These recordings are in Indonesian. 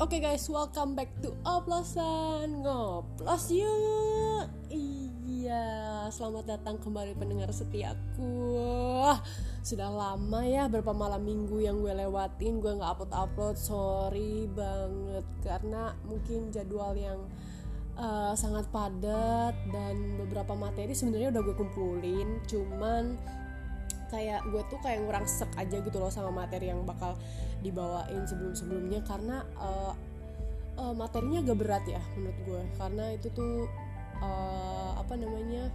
Oke okay guys, welcome back to Oplosan Ngoplos yuk. Iya, selamat datang kembali pendengar setiaku Sudah lama ya, berapa malam minggu yang gue lewatin Gue gak upload-upload, sorry banget Karena mungkin jadwal yang uh, sangat padat Dan beberapa materi sebenarnya udah gue kumpulin. Cuman kayak gue tuh kayak ngurang sek aja gitu loh sama materi yang bakal dibawain sebelum-sebelumnya karena uh, uh, materinya agak berat ya menurut gue karena itu tuh uh, apa namanya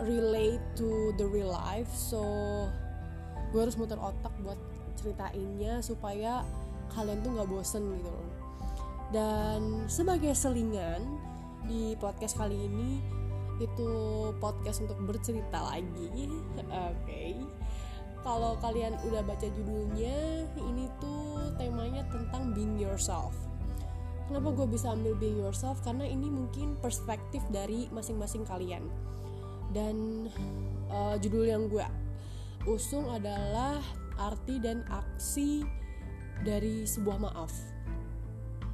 relate to the real life. So gue harus muter otak buat ceritainnya supaya kalian tuh nggak bosen gitu loh. Dan sebagai selingan di podcast kali ini itu podcast untuk bercerita lagi. Oke. Okay. kalau kalian udah baca judulnya ini tuh temanya tentang being yourself. Kenapa gue bisa ambil being yourself? Karena ini mungkin perspektif dari masing-masing kalian. Dan uh, judul yang gue usung adalah arti dan aksi dari sebuah maaf.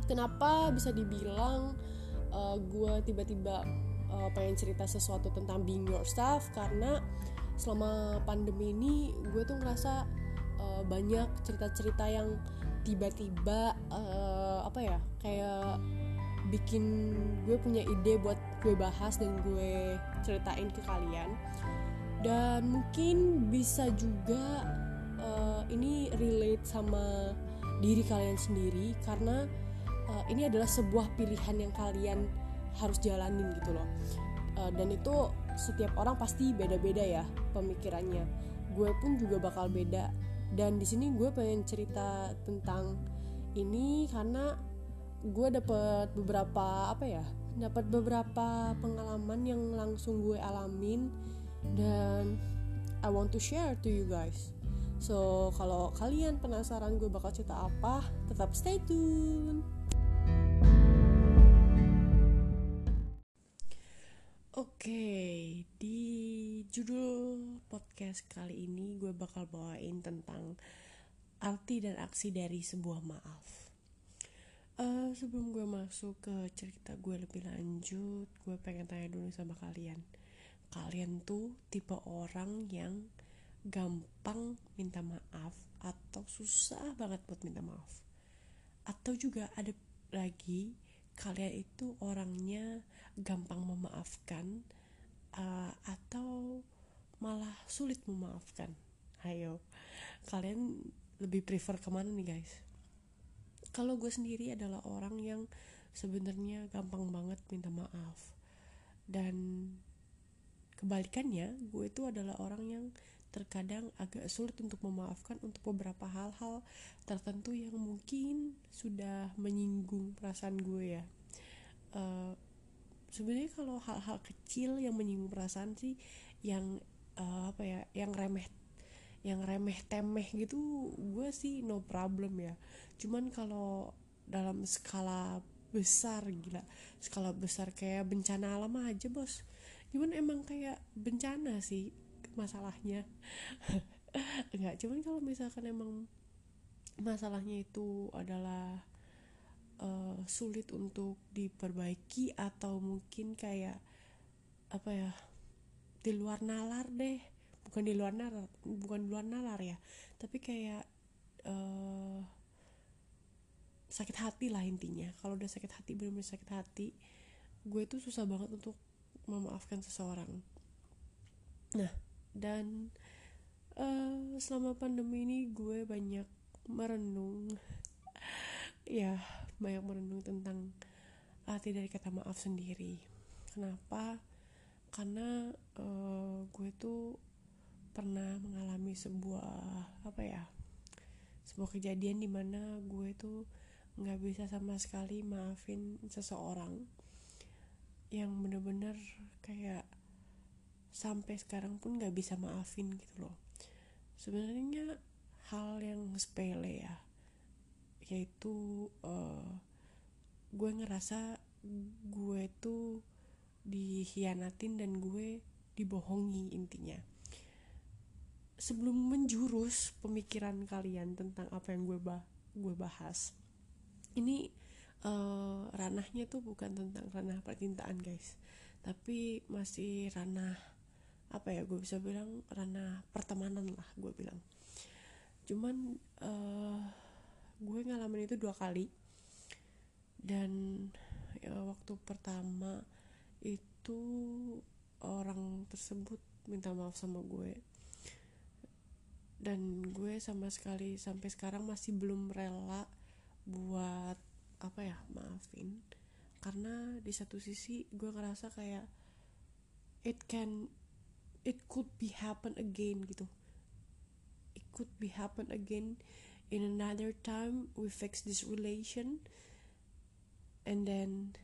Kenapa bisa dibilang uh, gue tiba-tiba uh, pengen cerita sesuatu tentang being yourself karena selama pandemi ini gue tuh ngerasa uh, banyak cerita-cerita yang tiba-tiba uh, apa ya kayak bikin gue punya ide buat gue bahas dan gue ceritain ke kalian. Dan mungkin bisa juga uh, ini relate sama diri kalian sendiri karena uh, ini adalah sebuah pilihan yang kalian harus jalanin gitu loh. Uh, dan itu setiap orang pasti beda-beda ya pemikirannya. Gue pun juga bakal beda. Dan di sini gue pengen cerita tentang ini karena gue dapet beberapa apa ya dapat beberapa pengalaman yang langsung gue alamin dan I want to share to you guys. So kalau kalian penasaran gue bakal cerita apa tetap stay tune Oke, di judul podcast kali ini gue bakal bawain tentang arti dan aksi dari sebuah maaf. Uh, sebelum gue masuk ke cerita gue lebih lanjut, gue pengen tanya dulu sama kalian. Kalian tuh tipe orang yang gampang minta maaf atau susah banget buat minta maaf? Atau juga ada lagi kalian itu orangnya gampang memaafkan uh, atau malah sulit memaafkan. Ayo kalian lebih prefer ke mana nih guys? Kalau gue sendiri adalah orang yang sebenarnya gampang banget minta maaf. Dan kebalikannya gue itu adalah orang yang terkadang agak sulit untuk memaafkan untuk beberapa hal-hal tertentu yang mungkin sudah menyinggung perasaan gue ya. Uh, sebenarnya kalau hal-hal kecil yang menyinggung perasaan sih yang uh, apa ya yang remeh yang remeh temeh gitu gue sih no problem ya. Cuman kalau dalam skala besar gila skala besar kayak bencana alam aja bos. Cuman emang kayak bencana sih masalahnya. Enggak cuman kalau misalkan emang masalahnya itu adalah uh, sulit untuk diperbaiki atau mungkin kayak apa ya di luar nalar deh. Bukan di luar nalar bukan di luar nalar ya. Tapi kayak uh, sakit hati lah intinya. Kalau udah sakit hati benar-benar sakit hati gue tuh susah banget untuk memaafkan seseorang. Nah dan uh, selama pandemi ini gue banyak merenung. Ya banyak merenung tentang arti dari kata maaf sendiri. Kenapa? Karena uh, gue tuh pernah mengalami sebuah apa ya sebuah kejadian di mana gue tuh nggak bisa sama sekali maafin seseorang yang bener-bener kayak sampai sekarang pun nggak bisa maafin gitu loh. Sebenarnya hal yang sepele ya yaitu uh, gue ngerasa gue tuh dikhianatin dan gue dibohongi intinya. Sebelum menjurus pemikiran kalian tentang apa yang gue bah gue bahas ini uh, ranahnya tuh bukan tentang ranah percintaan guys. Tapi masih ranah apa ya gue bisa bilang ranah pertemanan lah gue bilang. Cuman uh, gue ngalamin itu dua kali. Dan ya, waktu pertama itu orang tersebut minta maaf sama gue. Dan gue sama sekali sampai sekarang masih belum rela buat apa ya maafin. Karena di satu sisi gue ngerasa kayak it can it could be happen again gitu. It could be happen again in another time we fix this relation and then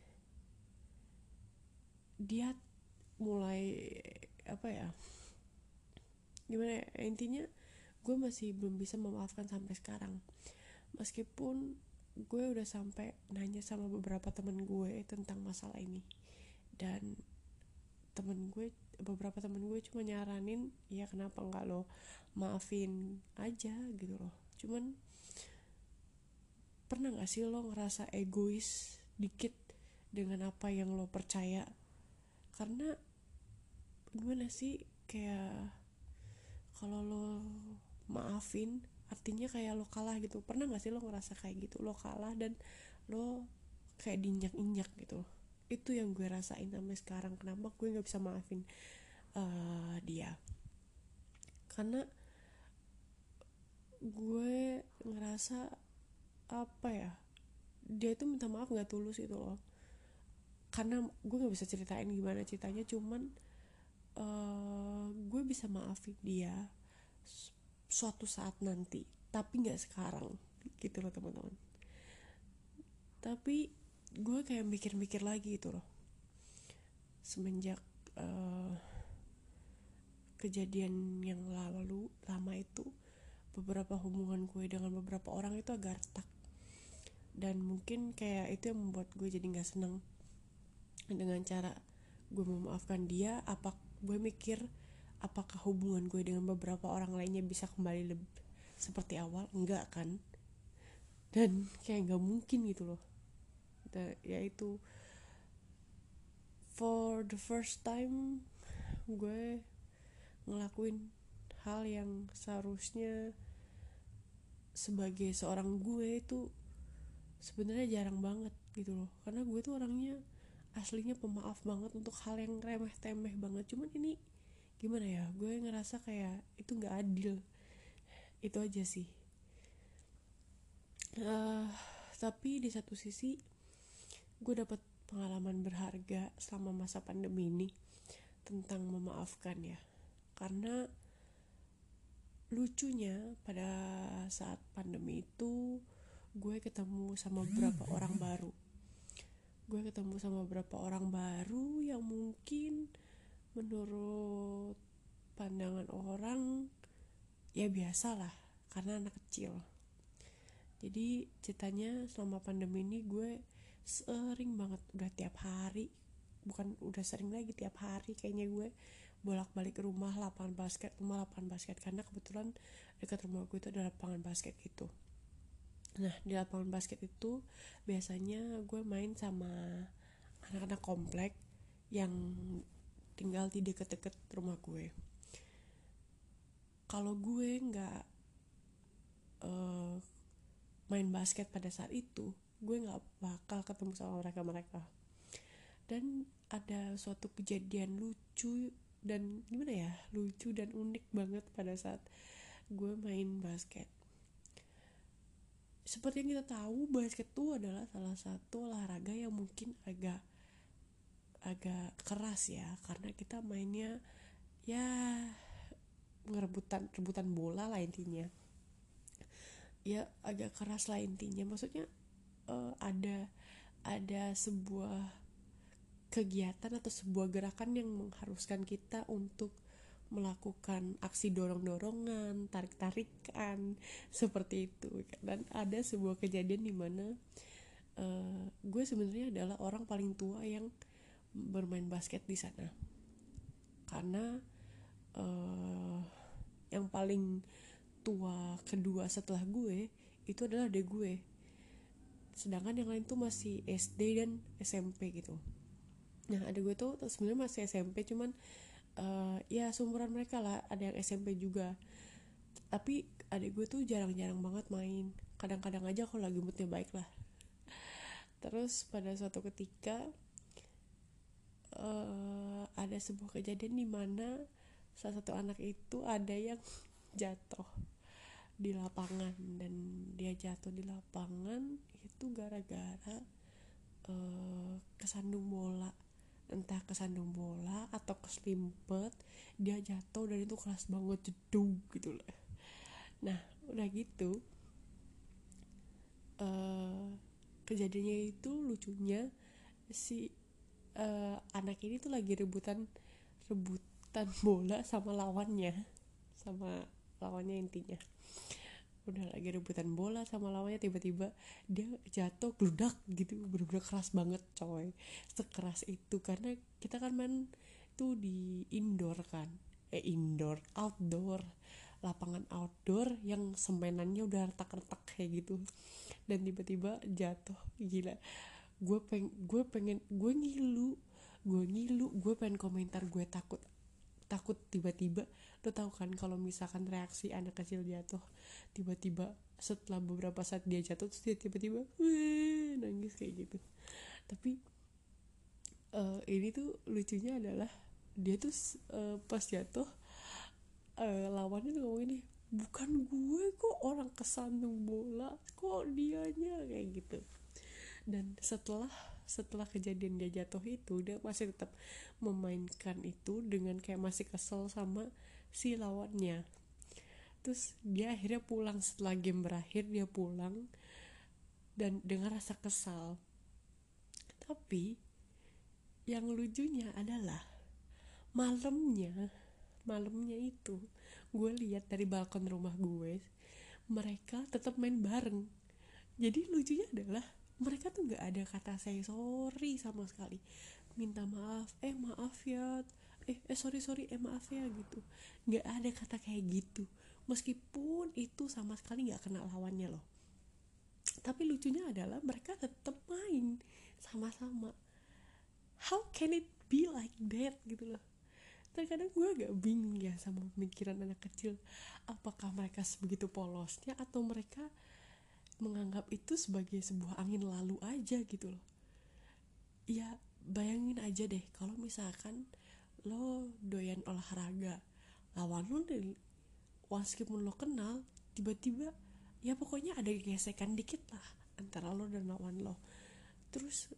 dia mulai apa ya gimana ya intinya gue masih belum bisa memaafkan sampai sekarang. Meskipun gue udah sampai nanya sama beberapa temen gue tentang masalah ini. Dan temen gue beberapa temen gue cuma nyaranin ya kenapa nggak lo maafin aja? gitu loh cuman pernah gak sih lo ngerasa egois dikit dengan apa yang lo percaya? Karena gimana sih kayak kalau lo maafin artinya kayak lo kalah gitu. Pernah gak sih lo ngerasa kayak gitu? Lo kalah dan lo kayak dinyak-inyak gitu. Itu yang gue rasain sampai sekarang. Kenapa gue nggak bisa maafin uh, dia? Karena gue ngerasa apa ya dia itu minta maaf nggak tulus itu loh. Karena gue nggak bisa ceritain gimana ceritanya cuman uh, gue bisa maafin dia suatu saat nanti tapi nggak sekarang gitu loh teman-teman. Tapi gue kayak mikir-mikir lagi gitu loh. Semenjak uh, kejadian yang lalu lama itu beberapa hubungan gue dengan beberapa orang itu agak retak. Dan mungkin kayak itu yang membuat gue jadi nggak seneng dengan cara gue memaafkan dia apa gue mikir apakah hubungan gue dengan beberapa orang lainnya bisa kembali lebih seperti awal? Enggak kan? Dan kayak nggak mungkin gitu loh. Dan ya itu for the first time gue ngelakuin hal yang seharusnya sebagai seorang gue itu sebenarnya jarang banget gitu loh. Karena gue tuh orangnya aslinya pemaaf banget untuk hal yang remeh temeh banget. Cuman ini gimana ya gue ngerasa kayak itu nggak adil. Itu aja sih. Uh, tapi di satu sisi gue dapat pengalaman berharga selama masa pandemi ini tentang memaafkan ya. Karena lucunya pada saat pandemi itu gue ketemu sama beberapa orang baru. Gue ketemu sama beberapa orang baru yang mungkin menurut pandangan orang ya biasa lah karena anak kecil. Jadi ceritanya selama pandemi ini gue sering banget udah tiap hari bukan udah sering lagi tiap hari kayaknya gue bolak-balik rumah lapangan basket rumah lapangan basket. Karena kebetulan dekat rumah gue itu ada lapangan basket gitu. Nah di lapangan basket itu biasanya gue main sama anak-anak komplek yang tinggal di deket-deket rumah gue kalau gue nggak uh, main basket pada saat itu gue nggak bakal ketemu sama mereka mereka dan ada suatu kejadian lucu dan gimana ya lucu dan unik banget pada saat gue main basket. Seperti yang kita tahu basket itu adalah salah satu olahraga yang mungkin agak agak keras ya. Karena kita mainnya ya ngerebutan rebutan bola lah intinya. Ya agak keras lah intinya. Maksudnya uh, ada ada sebuah kegiatan atau sebuah gerakan yang mengharuskan kita untuk melakukan aksi dorong-dorongan, tarik-tarikan seperti itu. Dan ada sebuah kejadian di mana uh, gue sebenarnya adalah orang paling tua yang bermain basket di sana. Karena uh, yang paling tua kedua setelah gue itu adalah adek gue. Sedangkan yang lain tuh masih SD dan SMP gitu nah ada gue tuh sebenarnya masih SMP cuman uh, ya seumuran mereka lah ada yang SMP juga. Tapi adik gue tuh jarang-jarang banget main. Kadang-kadang aja kalau lagi moodnya baik lah. Terus pada suatu ketika uh, ada sebuah kejadian di mana salah satu anak itu ada yang jatuh di lapangan. Dan dia jatuh di lapangan itu gara-gara uh, kesandung bola entah kesandung bola atau keselimpet dia jatuh dan itu keras banget jeduk gitu lah nah udah gitu uh, kejadiannya itu lucunya si uh, anak ini tuh lagi rebutan rebutan bola sama lawannya sama lawannya intinya udah lagi rebutan bola sama lawannya tiba-tiba dia jatuh gludak gitu. Bener-bener keras banget coy. Sekeras itu karena kita kan main tuh di indoor kan. Eh indoor outdoor. Lapangan outdoor yang semenannya udah retak-retak kayak gitu. Dan tiba-tiba jatuh. Gila. Gue peng gue pengen gue ngilu. Gue ngilu gue pengen komentar gue takut takut tiba-tiba lo tau kan kalau misalkan reaksi anak kecil jatuh tiba-tiba setelah beberapa saat dia jatuh terus dia tiba-tiba nangis kayak gitu. Tapi uh, ini tuh lucunya adalah dia tuh uh, pas jatuh uh, lawannya tuh ngomong ini bukan gue kok orang kesandung bola kok dianya kayak gitu. Dan setelah setelah kejadian dia jatuh itu dia masih tetap memainkan itu dengan kayak masih kesel sama si lawannya. Terus dia akhirnya pulang setelah game berakhir dia pulang dan dengan rasa kesal. Tapi yang lucunya adalah malamnya malamnya itu gue lihat dari balkon rumah gue mereka tetap main bareng. Jadi lucunya adalah mereka tuh nggak ada kata saya sorry sama sekali. Minta maaf eh maaf ya. Eh eh sorry sorry eh maaf ya gitu. Nggak ada kata kayak gitu. Meskipun itu sama sekali nggak kenal lawannya loh. Tapi lucunya adalah mereka tetap main sama-sama. How can it be like that gitu loh. Terkadang gue agak bingung ya sama pemikiran anak kecil. Apakah mereka sebegitu polosnya atau mereka menganggap itu sebagai sebuah angin lalu aja gitu loh. Ya bayangin aja deh kalau misalkan lo doyan olahraga lawan lo dari meskipun lo kenal tiba-tiba ya pokoknya ada gesekan dikit lah antara lo dan lawan lo. Terus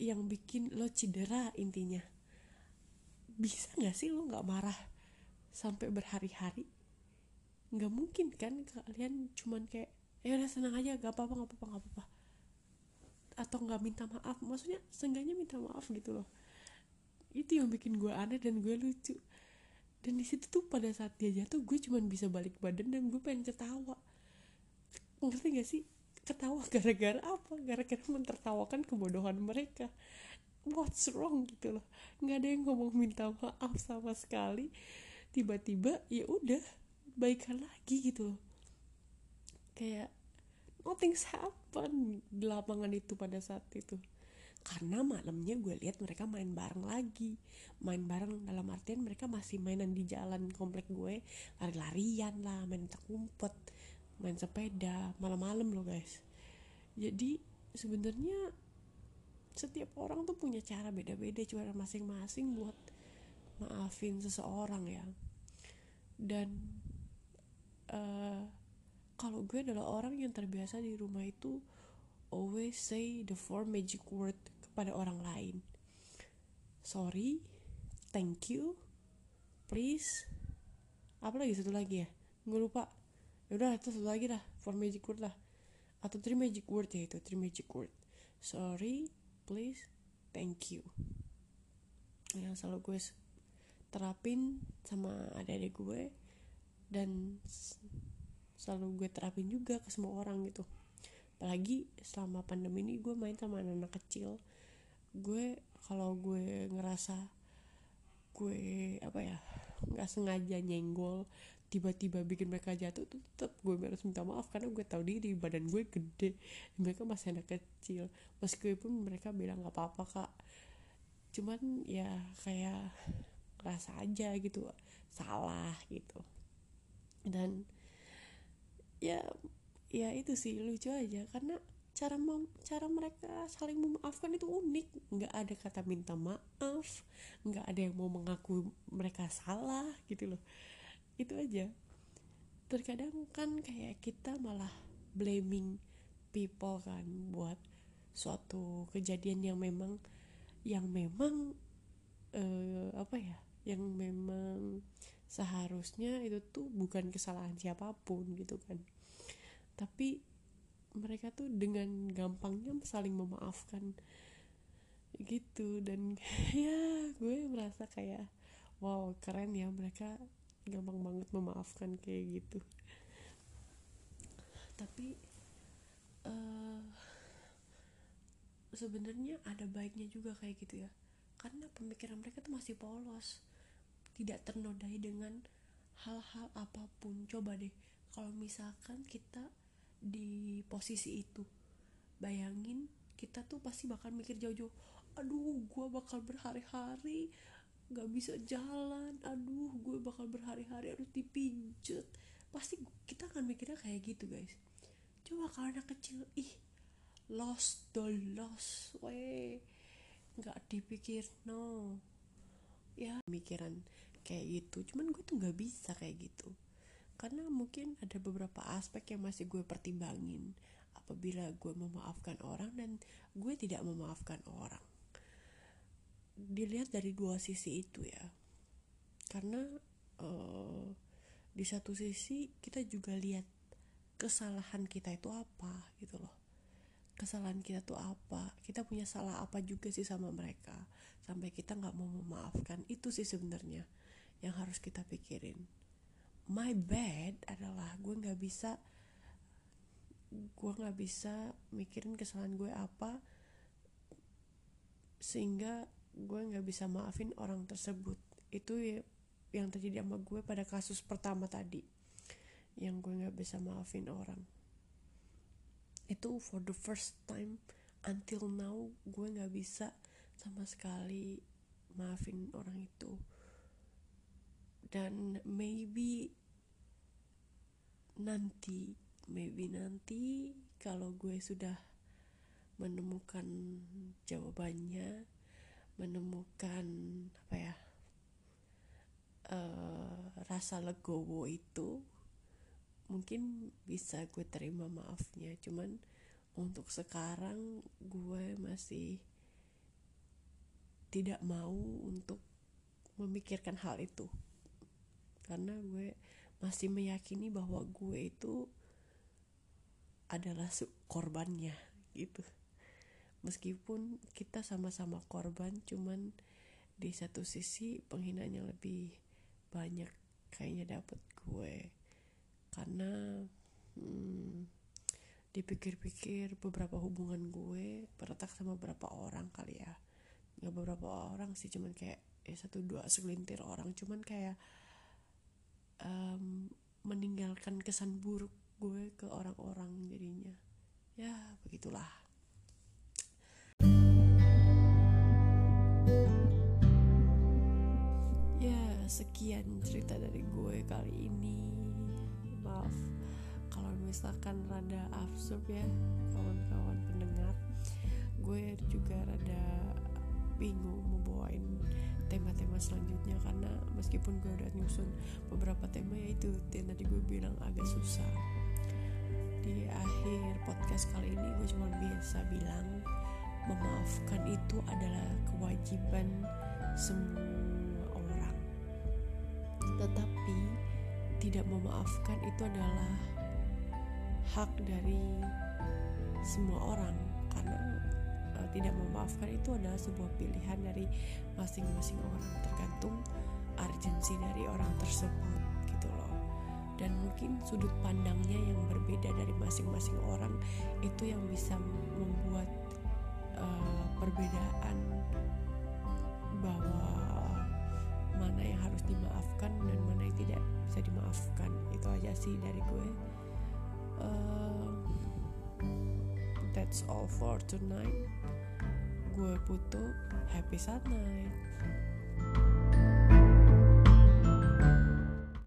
yang bikin lo cedera intinya bisa nggak sih lo nggak marah sampai berhari-hari? Nggak mungkin kan kalian cuman kayak ya udah senang aja gak apa-apa gak apa-apa gak apa-apa. Atau nggak minta maaf maksudnya seenggaknya minta maaf gitu loh. Itu yang bikin gue aneh dan gue lucu. Dan di situ tuh pada saat dia jatuh gue cuman bisa balik badan dan gue pengen ketawa. Ngerti gak sih? Ketawa gara-gara apa? Gara-gara mentertawakan kebodohan mereka. What's wrong gitu loh. Nggak ada yang ngomong minta maaf sama sekali. Tiba-tiba ya udah baikan lagi gitu loh kayak nothing's happen. Di lapangan itu pada saat itu. Karena malamnya gue lihat mereka main bareng lagi. Main bareng dalam artian mereka masih mainan di jalan komplek gue. Lari-larian lah main tak umpet main sepeda malam-malam loh guys. Jadi sebenarnya setiap orang tuh punya cara beda-beda cara masing-masing buat maafin seseorang ya. Dan uh, kalau gue adalah orang yang terbiasa di rumah itu always say the four magic word kepada orang lain. Sorry thank you please. Apa lagi satu lagi ya? Gue lupa. Ya udah itu satu lagi lah four magic word lah. Atau three magic word ya itu three magic word. Sorry please thank you. Yang selalu gue terapin sama adik-adik gue dan selalu gue terapin juga ke semua orang gitu. Apalagi selama pandemi ini gue main sama anak-anak kecil. Gue kalau gue ngerasa gue apa ya nggak sengaja nyenggol tiba-tiba bikin mereka jatuh tuh tetap gue harus minta maaf karena gue tahu diri badan gue gede mereka masih anak kecil. Meskipun mereka bilang nggak apa-apa kak. Cuman ya kayak rasa aja gitu salah gitu. Dan ya ya itu sih lucu aja. Karena cara mem cara mereka saling memaafkan itu unik. Nggak ada kata minta maaf nggak ada yang mau mengaku mereka salah gitu loh. Itu aja. Terkadang kan kayak kita malah blaming people kan buat suatu kejadian yang memang yang memang uh, apa ya yang memang seharusnya itu tuh bukan kesalahan siapa pun gitu kan tapi mereka tuh dengan gampangnya saling memaafkan. Gitu dan ya gue merasa kayak wow keren ya mereka gampang banget memaafkan kayak gitu. Tapi uh, sebenarnya ada baiknya juga kayak gitu ya. Karena pemikiran mereka tuh masih polos. Tidak ternodai dengan hal-hal apa pun. Coba deh kalau misalkan kita di posisi itu. Bayangin kita tuh pasti bakal mikir jauh-jauh aduh gue bakal berhari-hari nggak bisa jalan. Aduh gue bakal berhari-hari harus dipijet. Pasti kita akan mikirnya kayak gitu guys. Coba anak kecil ih lost the lost weh nggak dipikir no. Ya mikiran kayak gitu. Cuman gue tuh nggak bisa kayak gitu karena mungkin ada beberapa aspek yang masih gue pertimbangin. Apabila gue memaafkan orang dan gue tidak memaafkan orang. Dilihat dari dua sisi itu ya. Karena uh, di satu sisi kita juga lihat kesalahan kita itu apa gitu loh. Kesalahan kita tuh apa? Kita punya salah apa juga sih sama mereka? Sampai kita nggak mau memaafkan? Itu sih sebenarnya yang harus kita pikirin my bad adalah gue nggak bisa gue nggak bisa mikirin kesalahan gue apa sehingga gue nggak bisa maafin orang tersebut. Itu ya, yang terjadi sama gue pada kasus pertama tadi yang gue nggak bisa maafin orang. Itu for the first time until now gue nggak bisa sama sekali maafin orang itu dan maybe nanti maybe nanti kalau gue sudah menemukan jawabannya menemukan apa ya uh, rasa legowo itu mungkin bisa gue terima maafnya. Cuman untuk sekarang gue masih tidak mau untuk memikirkan hal itu karena gue masih meyakini bahwa gue itu adalah korbannya gitu. Meskipun kita sama-sama korban cuman di satu sisi penghinaan yang lebih banyak kayaknya dapet gue. Karena hmm, dipikir-pikir beberapa hubungan gue berletak sama beberapa orang kali ya. Nggak beberapa orang sih cuman kayak ya satu dua segelintir orang. Cuman kayak um, meninggalkan kesan buruk gue ke orang-orang jadinya. Ya begitulah. Sekian cerita dari gue kali ini. Maaf kalau misalkan rada absurd ya kawan-kawan pendengar. Gue juga rada bingung mau bawain tema-tema selanjutnya karena meskipun gue udah nyusun beberapa tema ya itu yang tadi gue bilang agak susah. Di akhir podcast kali ini gue cuma biasa bilang memaafkan itu adalah kewajiban semua tetapi tidak memaafkan itu adalah hak dari semua orang tidak memaafkan itu adalah sebuah pilihan dari masing-masing orang tergantung urgensi dari orang tersebut gitu loh. Dan mungkin sudut pandangnya yang berbeda dari masing-masing orang itu yang bisa membuat uh, perbedaan bahwa mana yang harus dimaafkan dan mana yang tidak bisa dimaafkan. Itu aja sih dari gue. Uh, that's all for tonight gue butuh happy night